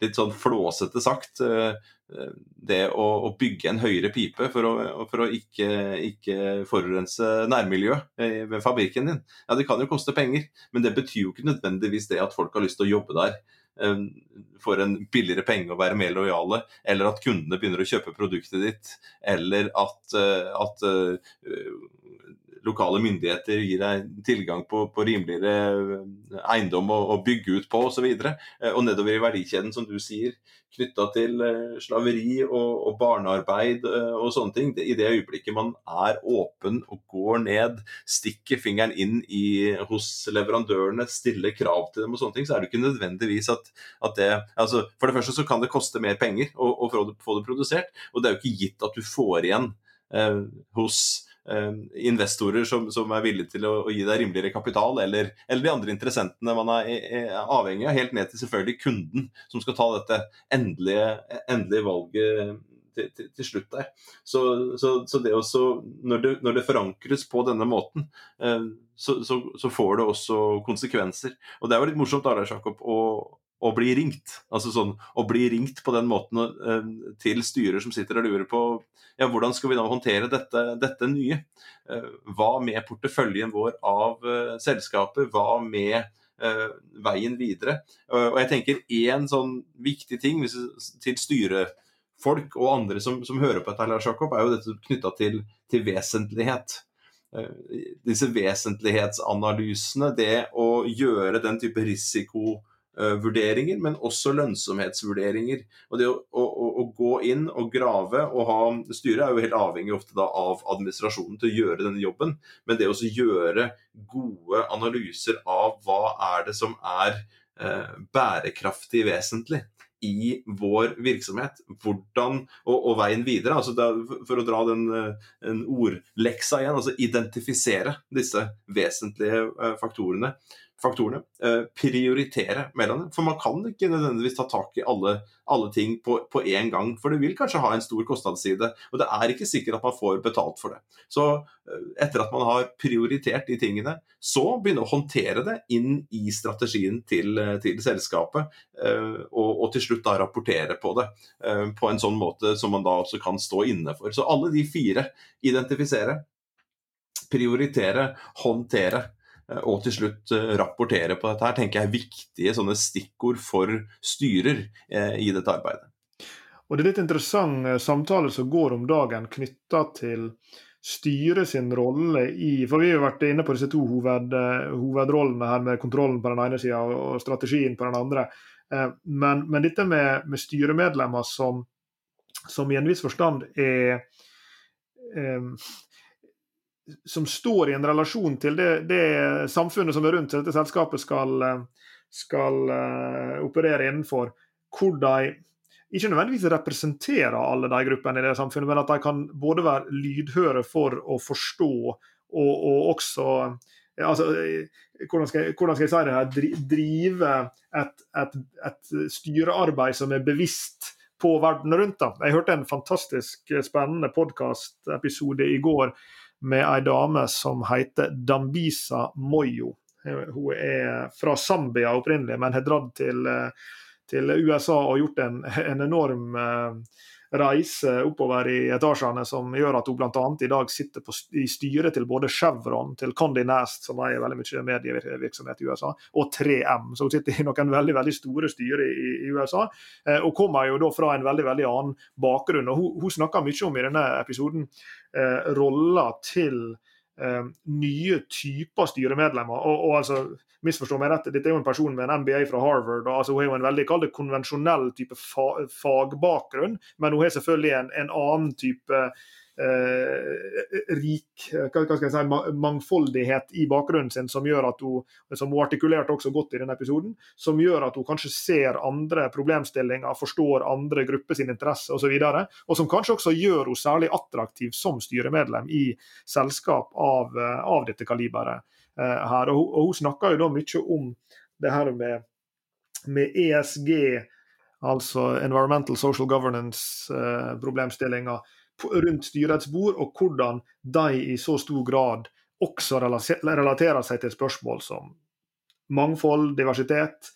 litt sånn flåsete sagt, eh, det å, å, bygge en høyere pipe for å, for å ikke, ikke, forurense nærmiljøet ved fabrikken din, ja det kan jo koste penger, men det betyr jo ikke nødvendigvis det at folk har lyst til å jobbe der eh, for en billigere penge å være mer lojale, eller at kundene begynner å kjøpe produktet ditt, eller at, eh, at lokale myndigheter gir deg tilgang på, på rimeligere eh, eiendom å, å bygge ut på osv. Og, så og nedover i verdikjeden, som du sier, knytta til slaveri og, og, barnearbeid og sånne ting. I det øyeblikket man er åpen og går ned, stikker fingeren inn i, hos leverandørene, stiller krav til dem og sånne ting, så er det ikke nødvendigvis at, at det altså For det første så kan det koste mer penger å, å få, det, produsert, og det er jo ikke gitt at du får igjen eh, hos Eh, investorer som, som, er villige til å, å, gi deg rimeligere kapital, eller, eller, de andre interessentene man er, er, avhengig av, helt ned til selvfølgelig kunden, som skal ta dette endelige, endelige valget til, til, til, slutt der. Så, så, så det også, når det, når det, forankres på denne måten, eh, så, så, får det også konsekvenser. Og det er jo litt morsomt da, Jakob, å bli ringt. Altså sånn, Å bli ringt på den måten eh, til styrer som sitter og lurer på ja, hvordan skal vi da håndtere dette, dette nye. Eh, hva med porteføljen vår av selskapet? selskaper? Hva med veien videre? Og jeg tenker én sånn viktig ting til styrefolk og andre som, som hører på dette, Lars Jakob, er jo dette knytta til, til, vesentlighet. Disse vesentlighetsanalysene, det å gjøre den type risiko Eh, vurderinger, men også lønnsomhetsvurderinger. Og det å, å, å, gå inn og grave og ha Styret er jo helt avhengig ofte da av administrasjonen til å gjøre denne jobben, men det å gjøre gode analyser av hva er det som er eh, bærekraftig vesentlig i vår virksomhet. Hvordan, og, og veien videre. altså da, For å dra den en ordleksa igjen, altså identifisere disse vesentlige eh, faktorene faktorene. Eh, prioritere mellom dem. For man kan ikke nødvendigvis ta tak i alle, alle ting på, på én gang. For det vil kanskje ha en stor kostnadsside, og det er ikke sikkert at man får betalt for det. Så eh, etter at man har prioritert de tingene, så begynne å håndtere det inn i strategien til, eh, til selskapet, og, og, til slutt da rapportere på det på en sånn måte som man da også kan stå inne for. Så alle de fire identifisere, prioritere, håndtere og til slutt eh, rapportere på dette her, tenker jeg er viktige sånne stikkord for styrer eh, i dette arbeidet. Og Det er litt interessant samtale som går om dagen knytta til styret sin rolle i For vi har jo vært inne på disse to hoved, hovedrollene her med kontrollen på den ene sida og strategien på den andre. Men, men dette med, med styremedlemmer som, som, i en viss forstand er som står i en relasjon til det, det, samfunnet som er rundt dette selskapet skal, skal uh, operere innenfor, hvor de ikke nødvendigvis representerer alle de gruppene i det samfunnet, men at de kan både være lydhøre for å forstå og, og også altså, hvordan, skal jeg, hvordan, skal jeg, si det her, drive et, et, et styrearbeid som er bevisst på verden rundt. Da. Jeg hørte en fantastisk spennende podkastepisode i går med ei dame som heter Dambisa Moyo. Hun er fra Zambia opprinnelig, men har dratt til, til, USA og gjort en, en enorm uh, reise oppover i etasjene som gjør at hun bl.a. i dag sitter på, i styret til både Chevron, til Condé Nast, som eier veldig mye medievirksomhet i USA, og 3M. Så hun sitter i noen veldig veldig store styrer i, i USA, eh, og kommer jo da fra en veldig veldig annen bakgrunn. og Hun, hun snakker mye om i denne episoden eh, roller til eh, nye typer styremedlemmer. Og, og altså, misforstå meg rett, Dette er jo en person med en MBA fra Harvard. og altså Hun har jo en veldig det, konvensjonell type fa fagbakgrunn, men hun har selvfølgelig en, en annen type eh, rik hva, hva, skal jeg si, mangfoldighet i bakgrunnen sin, som gjør at hun som hun artikulerte også godt i denne episoden, som gjør at hun kanskje ser andre problemstillinger, forstår andre grupper sin interesse osv. Og, og som kanskje også gjør henne særlig attraktiv som styremedlem i selskap av, av dette kaliberet. Eh, her. Og, og, hun snakker jo da mye om det her med, med ESG, altså Environmental Social Governance-problemstillinger. Eh, rundt styrets bord, og hvordan de i så stor grad også relaterer seg til spørsmål som mangfold, diversitet,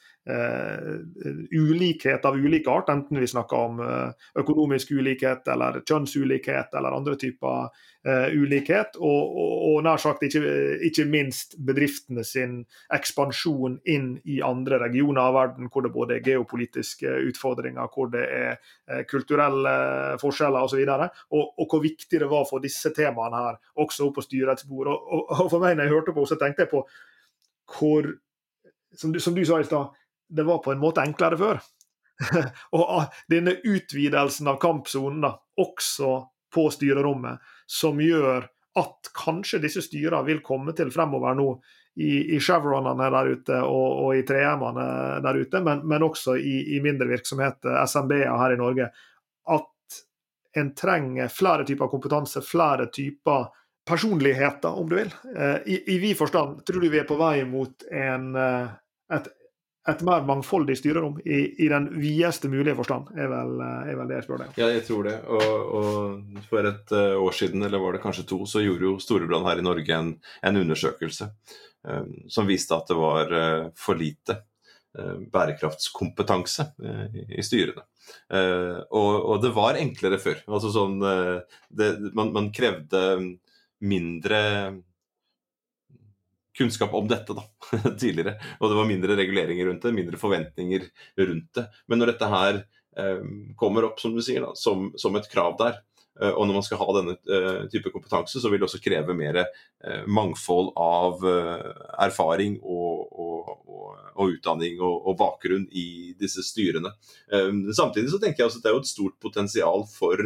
ulikhet av ulik art, enten vi snakker om uh, økonomisk ulikhet eller kjønnsulikhet eller andre typer uh, ulikhet, og, og, og, nær sagt ikke, ikke, minst bedriftene sin ekspansjon inn i andre regioner av verden, hvor det både er geopolitiske utfordringer, hvor det er kulturelle forskjeller osv., og, og, og hvor viktig det var for disse temaene her, også på styrets bord. Og, for meg, når jeg hørte på, så tenkte jeg på hvor som du, som du sa i stad, det var på en måte enklere før. og ah, denne utvidelsen av kampsonen også på styrerommet, som gjør at kanskje disse styrene vil komme til fremover nå i, i Chevronene der ute og, og i 3M-ene der ute, men, men også i, i, mindre virksomheter, SMB-er her i Norge, at en trenger flere typer kompetanse, flere typer personligheter, om du vil. Eh, I, i vid forstand tror du vi er på vei mot en, eh, et, et mer mangfoldig styrerom i, i, den videste mulige forstand, er vel, eh, er vel, det jeg spør deg om. Ja, jeg tror det. Og, og, for et år siden, eller var det kanskje to, så gjorde jo Storebrand her i Norge en, en undersøkelse um, som viste at det var uh, for lite uh, bærekraftskompetanse uh, i styrene. Og, og, det var enklere før. Altså sånn, det, man, man krevde mindre kunnskap om dette da, tidligere. Og det var mindre reguleringer rundt det, mindre forventninger rundt det. Men når dette her eh, kommer opp som du sier da, som, som et krav der, eh, og når man skal ha denne eh, type kompetanse, så vil det også kreve mer eh, mangfold av eh, erfaring og, og, og, utdanning og, bakgrunn i disse styrene. Eh, samtidig så tenker jeg også at det er jo et stort potensial for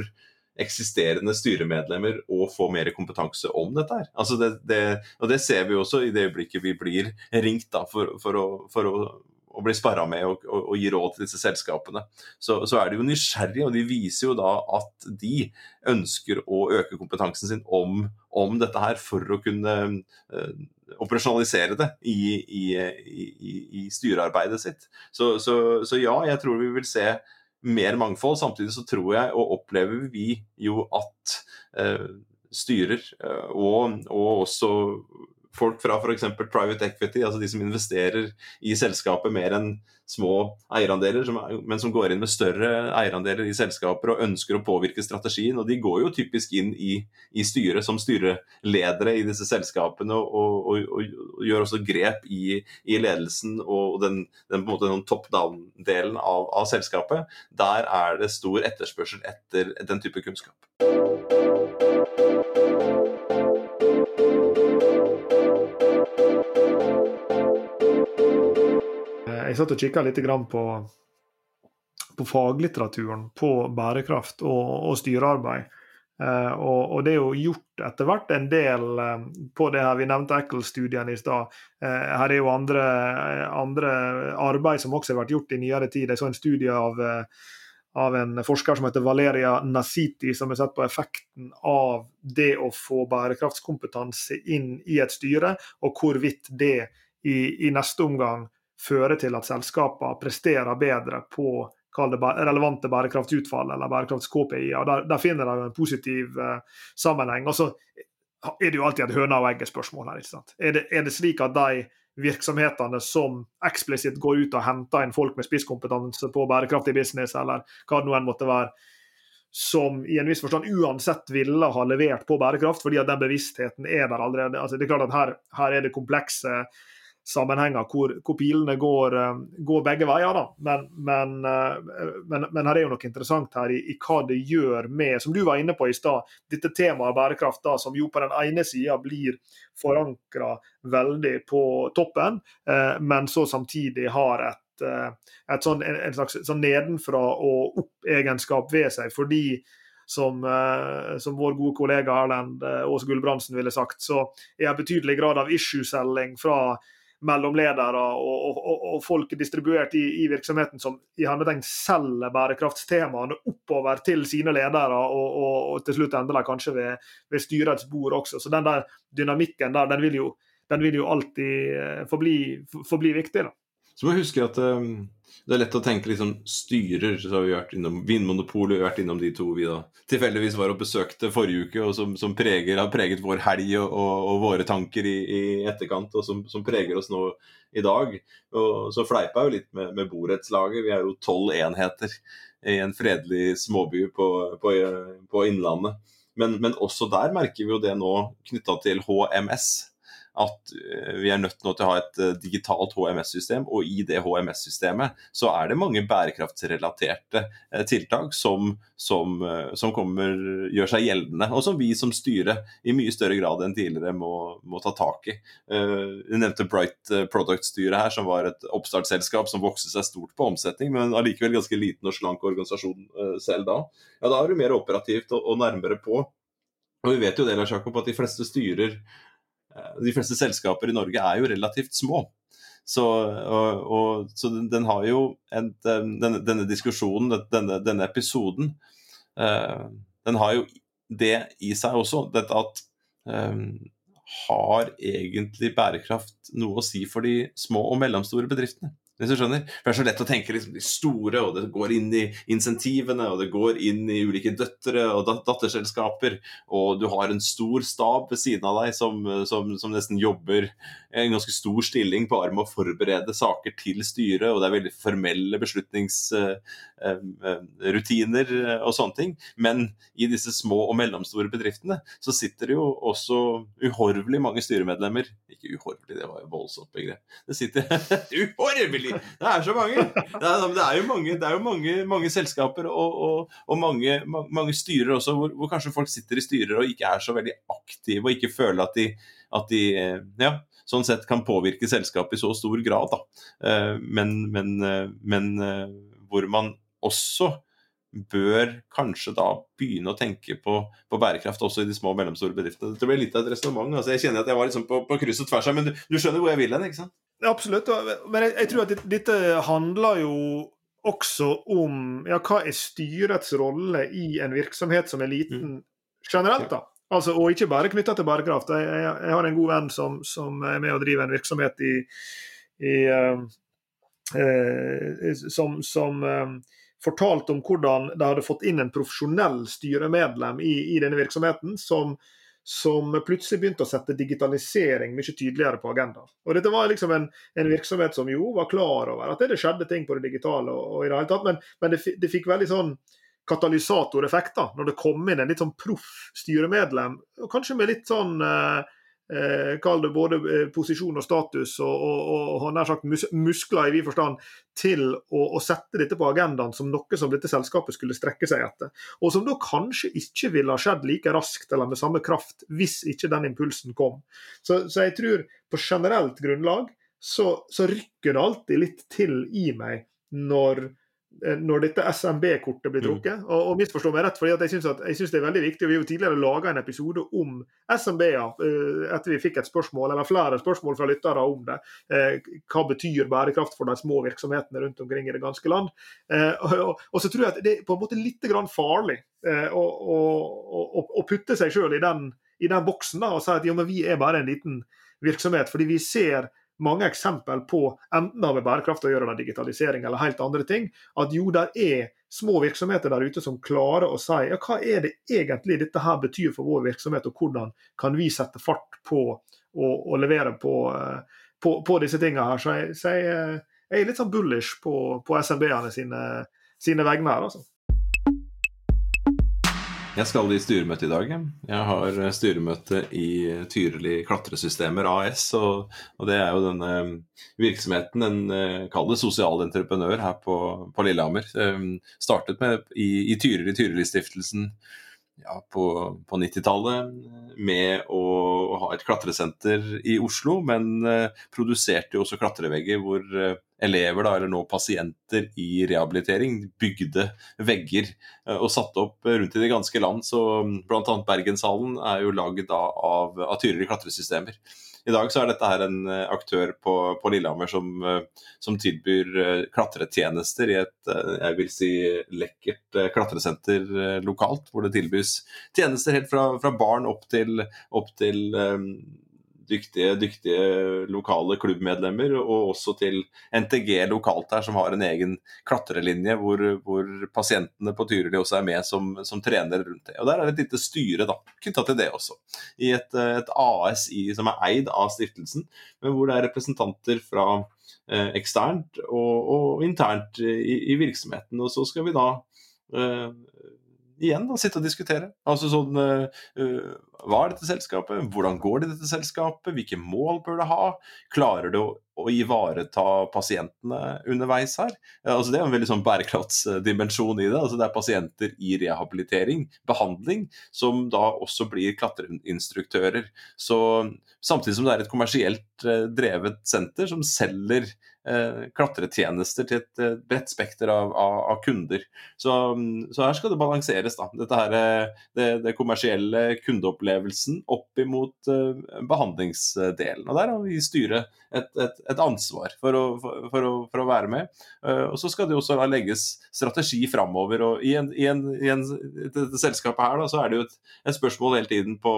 eksisterende styremedlemmer å få mer kompetanse om dette her. Altså det, det, og det ser vi også i det øyeblikket vi blir ringt da, for, for, å, for å, å, bli sparra med og, og, og, gi råd til disse selskapene. Så, så, er de jo nysgjerrige, og de viser jo da at de ønsker å øke kompetansen sin om, om dette her for å kunne øh, operasjonalisere det i, i, i, i styrearbeidet sitt. Så, så, så ja, jeg tror vi vil se mer mangfold. Samtidig så tror jeg, og opplever vi jo at eh, styrer eh, og, og, også folk fra f.eks. private equity, altså de som investerer i selskapet mer enn små eierandeler, men som går inn med større eierandeler i selskaper og ønsker å påvirke strategien. Og de går jo typisk inn i, i styret som styreledere i disse selskapene og, og, og, og gjør også grep i, i ledelsen og den, den, den top down-delen av, av selskapet. Der er det stor etterspørsel etter den type kunnskap. Jeg satt og kikka litt på, på, faglitteraturen på bærekraft og, og styrearbeid. Uh, og, og, det er jo gjort etter hvert en del uh, på det her. Vi nevnte Eccles-studien i stad. Uh, her er jo andre, andre, arbeid som også har vært gjort i nyere tid. Jeg så en studie av, av en forsker som heter Valeria Nasiti, som har sett på effekten av det å få bærekraftskompetanse inn i et styre, og hvorvidt det i, i neste omgang fører til at selskapene presterer bedre på relevante bærekraftsutfall eller bærekrafts-KPI. og Der, der finner de en positiv uh, sammenheng. Og så er det jo alltid et høna og egget-spørsmål her. ikke sant? Er det, er det, slik at de virksomhetene som eksplisitt går ut og henter inn folk med spisskompetanse på bærekraftig business, eller hva det nå enn måtte være, som i en viss forstand uansett ville ha levert på bærekraft, fordi at den bevisstheten er der allerede. Altså, det er klart at her, her er det komplekse sammenhenger hvor, hvor pilene går, eh, går, begge veier. da. Men, men, eh, men, men, her er jo noe interessant her i, i, hva det gjør med, som du var inne på i stad, dette temaet bærekraft, da, som jo på den ene sida blir forankra veldig på toppen, eh, men så samtidig har et, et sånn, en, en, slags sånn nedenfra og opp-egenskap ved seg. fordi som, som, vår gode kollega Erlend Aas Gulbrandsen ville sagt, så er det betydelig grad av issue-selging fra mellomledere og, og, og, folk distribuert i, i, virksomheten som i hermetegn selger bærekraftstemaene oppover til sine ledere, og, og til slutt ender de kanskje ved, ved, styrets bord også. Så den der dynamikken der, den vil jo, den vil jo alltid eh, forbli, forbli viktig. da. Så må vi huske at um, det er lett å tenke liksom styrer. så har vi vært innom Vinmonopolet, vært innom de to vi da tilfeldigvis var og besøkte forrige uke, og som, som preger, har preget vår helg og, og, og våre tanker i, i, etterkant, og som, som, preger oss nå i dag. Og så fleipa jeg jo litt med, med borettslaget. Vi er jo tolv enheter i en fredelig småby på, på, på Innlandet. Men, men, også der merker vi jo det nå knytta til HMS at eh, vi er nødt nå til å ha et eh, digitalt HMS-system, og i det HMS-systemet så er det mange bærekraftsrelaterte eh, tiltak som, som, som kommer, gjør seg gjeldende, og som vi som styre i mye større grad enn tidligere må, må ta tak i. Du nevnte Bright Product-styret her, som var et oppstartsselskap som vokste seg stort på omsetning, men allikevel ganske liten og slank organisasjon selv da. Ja, Da er du mer operativt og, og nærmere på. Og vi vet jo det, Lars Jakob, at de fleste styrer de fleste selskaper i Norge er jo relativt små. Så, og, og, så den, den, har jo en, denne, denne, diskusjonen, denne, denne episoden, uh, den har jo det i seg også. Dette at um, har egentlig bærekraft noe å si for de små og mellomstore bedriftene? Hvis du skjønner? For Det er så lett å tenke liksom de store, og det går inn i insentivene, og det går inn i ulike døtre og datterselskaper, og du har en stor stab ved siden av deg som, som, som nesten jobber en ganske stor stilling på arm å forberede saker til styret, og det er veldig formelle beslutningsrutiner eh, eh, og sånne ting. Men i disse små og mellomstore bedriftene så sitter det jo også uhorvelig mange styremedlemmer Ikke uhorvelig, det var jo voldsomt begrep. Det sitter uhorvelig det er så mange! Det er, det er jo mange, det er jo mange, mange selskaper og, og, og mange, mange, styrer også, hvor, hvor, kanskje folk sitter i styrer og ikke er så veldig aktive og ikke føler at de, at de ja, sånn sett kan påvirke selskapet i så stor grad. Da. Eh, men, men, eh, men eh, hvor man også bør kanskje da begynne å tenke på, på, bærekraft også i de små og mellomstore bedriftene. Det ble litt av et resonnement. Altså, jeg kjenner at jeg var liksom på, på kryss og tvers her, men du, du, skjønner hvor jeg vil hen? ikke sant? Absolutt. Men jeg, jeg, tror at dette handler jo også om ja, hva er styrets rolle i en virksomhet som er liten mm. generelt. da. Altså, og ikke bare knytta til bærekraft. Jeg, jeg, jeg, har en god venn som, som, er med og driver en virksomhet i, i uh, uh, som, som uh, fortalte om hvordan de hadde fått inn en profesjonell styremedlem i, i denne virksomheten, som som plutselig begynte å sette digitalisering mye tydeligere på agendaen. Og Dette var liksom en, en, virksomhet som jo var klar over at det skjedde ting på det digitale, og, og i det hele tatt, men, men det, det, fikk veldig sånn katalysatoreffekt da, når det kom inn en litt sånn proff styremedlem, og kanskje med litt sånn eh, eh, Kall det både eh, posisjon og status og, og, og nær sagt mus muskler i vid forstand til å, å, sette dette på agendaen som noe som dette selskapet skulle strekke seg etter. Og som da kanskje ikke ville ha skjedd like raskt eller med samme kraft hvis ikke den impulsen kom. Så, så jeg tror på generelt grunnlag så, så rykker det alltid litt til i meg når når dette SMB-kortet blir mm. trukket. Og, og misforstå meg rett, fordi jeg syns det er veldig viktig. og Vi har jo tidligere laga en episode om SMB-er uh, etter vi fikk et spørsmål, eller flere spørsmål fra lyttere om det. Uh, hva betyr bærekraft for de små virksomhetene rundt omkring i det ganske land? Og, så tror jeg at det er på en måte litt farlig å, å, å, putte seg sjøl i, i, den boksen da, og si at jo, men vi er bare en liten virksomhet. fordi vi ser mange eksempel på, enten det har med bærekraft å gjøre, eller digitalisering eller helt andre ting, at jo, der er små virksomheter der ute som klarer å si ja, hva er det egentlig dette her betyr for vår virksomhet, og hvordan kan vi sette fart på å levere på, eh, på, på, disse tingene her. Så jeg, så jeg, eh, jeg er litt sånn bullish på, på SMB-ene sine, sine vegne her, altså. Jeg skal i styremøte i dag. Jeg har eh, styremøte i Tyrili Klatresystemer AS. Og, og, det er jo denne eh, virksomheten, en eh, kall det sosial her på, på Lillehammer. Startet med i, i Tyrili, Tyrilistiftelsen ja, på, på 90-tallet med å ha et klatresenter i Oslo, men produserte jo også klatrevegger hvor elever, da, eller nå pasienter i rehabilitering, bygde vegger eh, og satte opp rundt i det ganske land. Så mm, bl.a. Bergenshallen er jo lagd av, av Tyrili klatresystemer. I dag så er dette her en eh, aktør på, på Lillehammer som, eh, som, tilbyr klatretjenester i et jeg vil si lekkert klatresenter lokalt, hvor det tilbys tjenester helt fra, fra barn opp til, opp til dyktige, dyktige lokale klubbmedlemmer, og også til NTG lokalt her, som har en egen klatrelinje hvor, hvor pasientene på Tyrili også er med som, som trener rundt det. Og Der er det et lite styre da, knytta til det også, i et, et ASI som er eid av stiftelsen, men hvor det er representanter fra eh, eksternt og, og internt i, i, virksomheten. Og så skal vi da eh, igjen da, sitte og diskutere. Altså sånn uh, Hva er dette selskapet? Hvordan går det i dette selskapet? Hvilke mål bør det ha? Klarer det å, å ivareta pasientene underveis her? Ja, altså Det er en veldig sånn bærekraftsdimensjon i det. Altså Det er pasienter i rehabilitering, behandling, som da også blir klatreinstruktører. Så Samtidig som det er et kommersielt drevet senter som selger Eh, klatretjenester til et eh, bredt spekter av, av, av kunder. Så, så, her skal det balanseres. da. Dette her, eh, det, det kommersielle kundeopplevelsen opp imot behandlingsdelen. Og Der har vi styret et, et, et, ansvar for å, for, for, å, for å, være med. Og Så skal det også legges strategi framover. Og I, en, i, en, i en, dette selskapet her da, så er det jo et, et spørsmål hele tiden på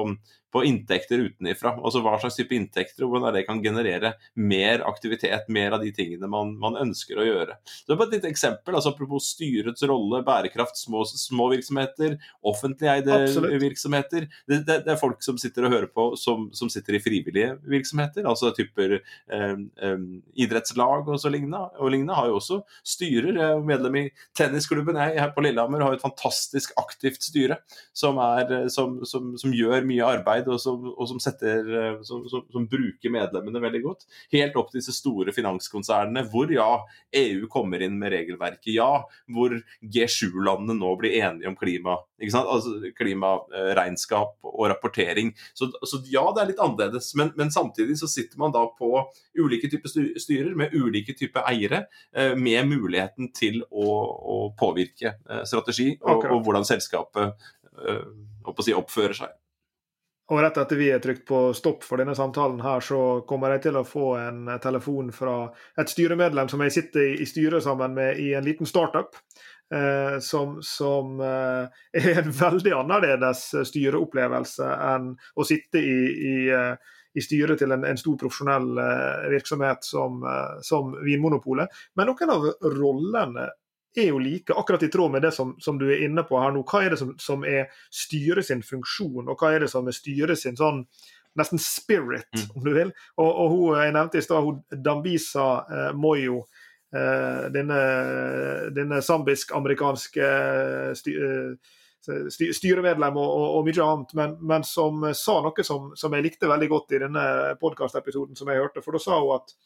på inntekter utenifra. Altså hva slags type inntekter, og hvordan det kan generere mer aktivitet, mer av de tingene man, man ønsker å gjøre. Så bare Et lite eksempel, altså apropos styrets rolle, bærekraft, små, små virksomheter, offentlig eide Absolutt. virksomheter. Det, det, det, er folk som sitter og hører på, som, som sitter i frivillige virksomheter. altså typer eh, eh, idrettslag og så lignende. Og lignende har jo også styrer. Jeg er medlem i tennisklubben jeg her på Lillehammer har et fantastisk aktivt styre som, er, som, som, som gjør mye arbeid arbeid, og som, og som, setter, eh, som, som, bruker medlemmene veldig godt. Helt opp til disse store finanskonsernene, hvor ja, EU kommer inn med regelverket. Ja, hvor G7-landene nå blir enige om klima, altså, klimaregnskap og rapportering. Så, så, ja, det er litt annerledes, men, men, samtidig så sitter man da på ulike typer styrer med ulike typer eiere, eh, med muligheten til å, å påvirke eh, strategi og, og hvordan selskapet si, oppfører seg. Og rett etter vi er trykt på stopp for denne samtalen, her, så kommer jeg til å få en telefon fra et styremedlem som jeg sitter i styret sammen med i en liten startup. Eh, som, som eh, er en veldig annerledes styreopplevelse enn å sitte i, i, eh, i styret til en, en, stor profesjonell eh, virksomhet som, eh, som Vinmonopolet. Men noen av rollene er jo like, akkurat i tråd med det som, som, du er inne på her nå. Hva er det som, som, er styret sin funksjon, og hva er det som er styret sin sånn nesten spirit, mm. om du vil. Og, og hun jeg nevnte i stad, Dambisa eh, Moyo, eh, denne, denne zambisk-amerikanske sty, eh, styremedlem og, og, og, mye annet, men, men som sa noe som, som, jeg likte veldig godt i denne podkastepisoden som jeg hørte. For da sa hun at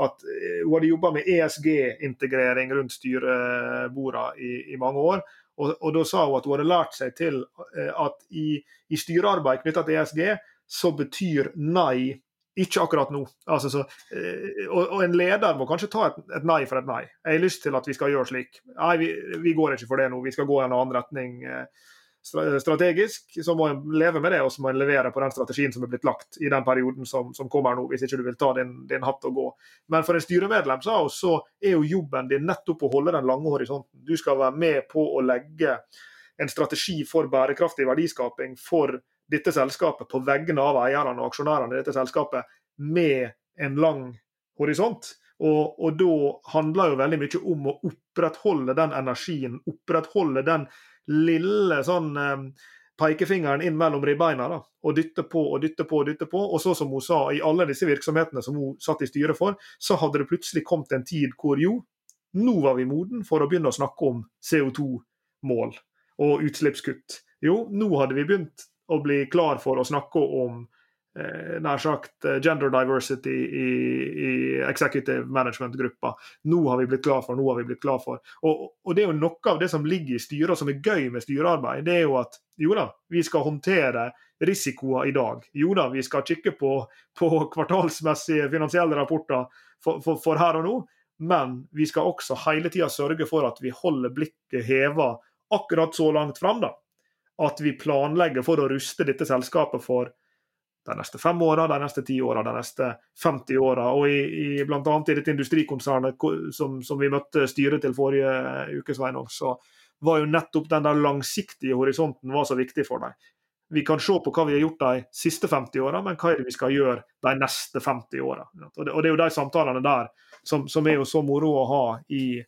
at eh, hun hadde jobba med ESG-integrering rundt styrebordene i, i, mange år. Og, og, Da sa hun at hun hadde lært seg til eh, at i, i styrearbeid knytta til ESG, så betyr nei ikke akkurat nå. Altså, så, eh, og, og, en leder må kanskje ta et, et, nei for et nei. Jeg har lyst til at vi skal gjøre slik. Nei, vi, vi går ikke for det nå. Vi skal gå i en annen retning strategisk, så må en leve med det, og så må en levere på den strategien som er blitt lagt i den perioden som, som kommer nå, hvis ikke du vil ta din, din, hatt og gå. Men for en styremedlem så, så er jo jobben din nettopp å holde den lange horisonten. Du skal være med på å legge en strategi for bærekraftig verdiskaping for dette selskapet på vegne av eierne og aksjonærene i dette selskapet med en lang horisont. Og, og da handler jo veldig mye om å opprettholde den energien, opprettholde den lille sånn eh, pekefingeren inn mellom ribbeina da, og dytte på og dytte på. Og dytte på, og så som hun sa, i alle disse virksomhetene som hun satt i styret for, så hadde det plutselig kommet en tid hvor jo, nå var vi moden for å begynne å snakke om CO2-mål og utslippskutt. Jo, nå hadde vi begynt å bli klar for å snakke om nær sagt eh, gender diversity i, i executive management-gruppa. Nå har vi blitt glad for, nå har vi blitt glad for. Og, og, det er jo noe av det som ligger i styret, som er gøy med styrearbeid. Det er jo at jo da, vi skal håndtere risikoer i dag. Jo da, vi skal kikke på, på kvartalsmessige finansielle rapporter for, for, for her og nå. Men vi skal også hele tida sørge for at vi holder blikket heva akkurat så langt fram. da. At vi planlegger for å ruste dette selskapet for de neste fem åra, de neste ti åra, de neste 50 åra. Og i, i bl.a. i dette industrikonsernet som, som, vi møtte styret til forrige uke, Sveinung, så var jo nettopp den der langsiktige horisonten var så viktig for dem. Vi kan se på hva vi har gjort de siste 50 åra, men hva er det vi skal gjøre de neste 50 åra? Og, og, det er jo de samtalene der som, som, er jo så moro å ha i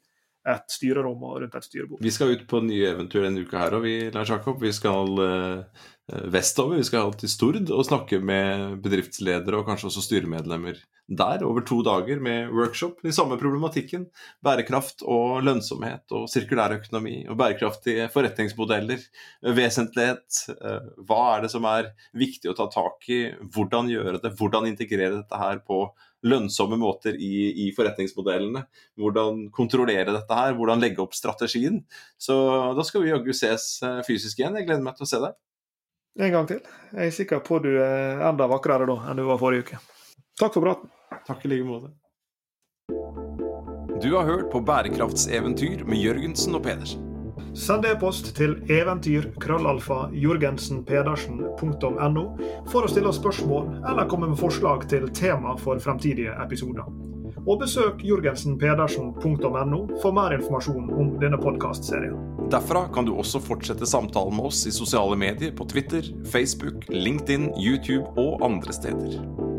et styrerom og rundt et styrebord. Vi skal ut på nye eventyr denne uka her, vi, Lars Jakob. Vi skal uh, vestover. Vi skal til Stord og snakke med bedriftsledere og kanskje også styremedlemmer der over to dager med workshop. Den samme problematikken. Bærekraft og lønnsomhet og sirkulær økonomi og bærekraftige forretningsmodeller. Vesentlighet. Uh, hva er det som er viktig å ta tak i? Hvordan gjøre det? Hvordan integrere dette her på lønnsomme måter i, i, forretningsmodellene. Hvordan kontrollere dette her, hvordan legge opp strategien. Så da skal vi jaggu ses eh, fysisk igjen. Jeg gleder meg til å se deg. En gang til. Jeg er sikker på at du er enda vakrere da enn du var forrige uke. Takk for praten. Takk i like måte. Du har hørt på Bærekraftseventyr med Jørgensen og Pedersen. Send e-post til eventyr.krøllalfa.jorgensenpedersen.no for å stille oss spørsmål eller komme med forslag til tema for fremtidige episoder. Og besøk jorgensenpedersen.no for mer informasjon om denne podkastserien. Derfra kan du også fortsette samtalen med oss i sosiale medier på Twitter, Facebook, LinkedIn, YouTube og andre steder.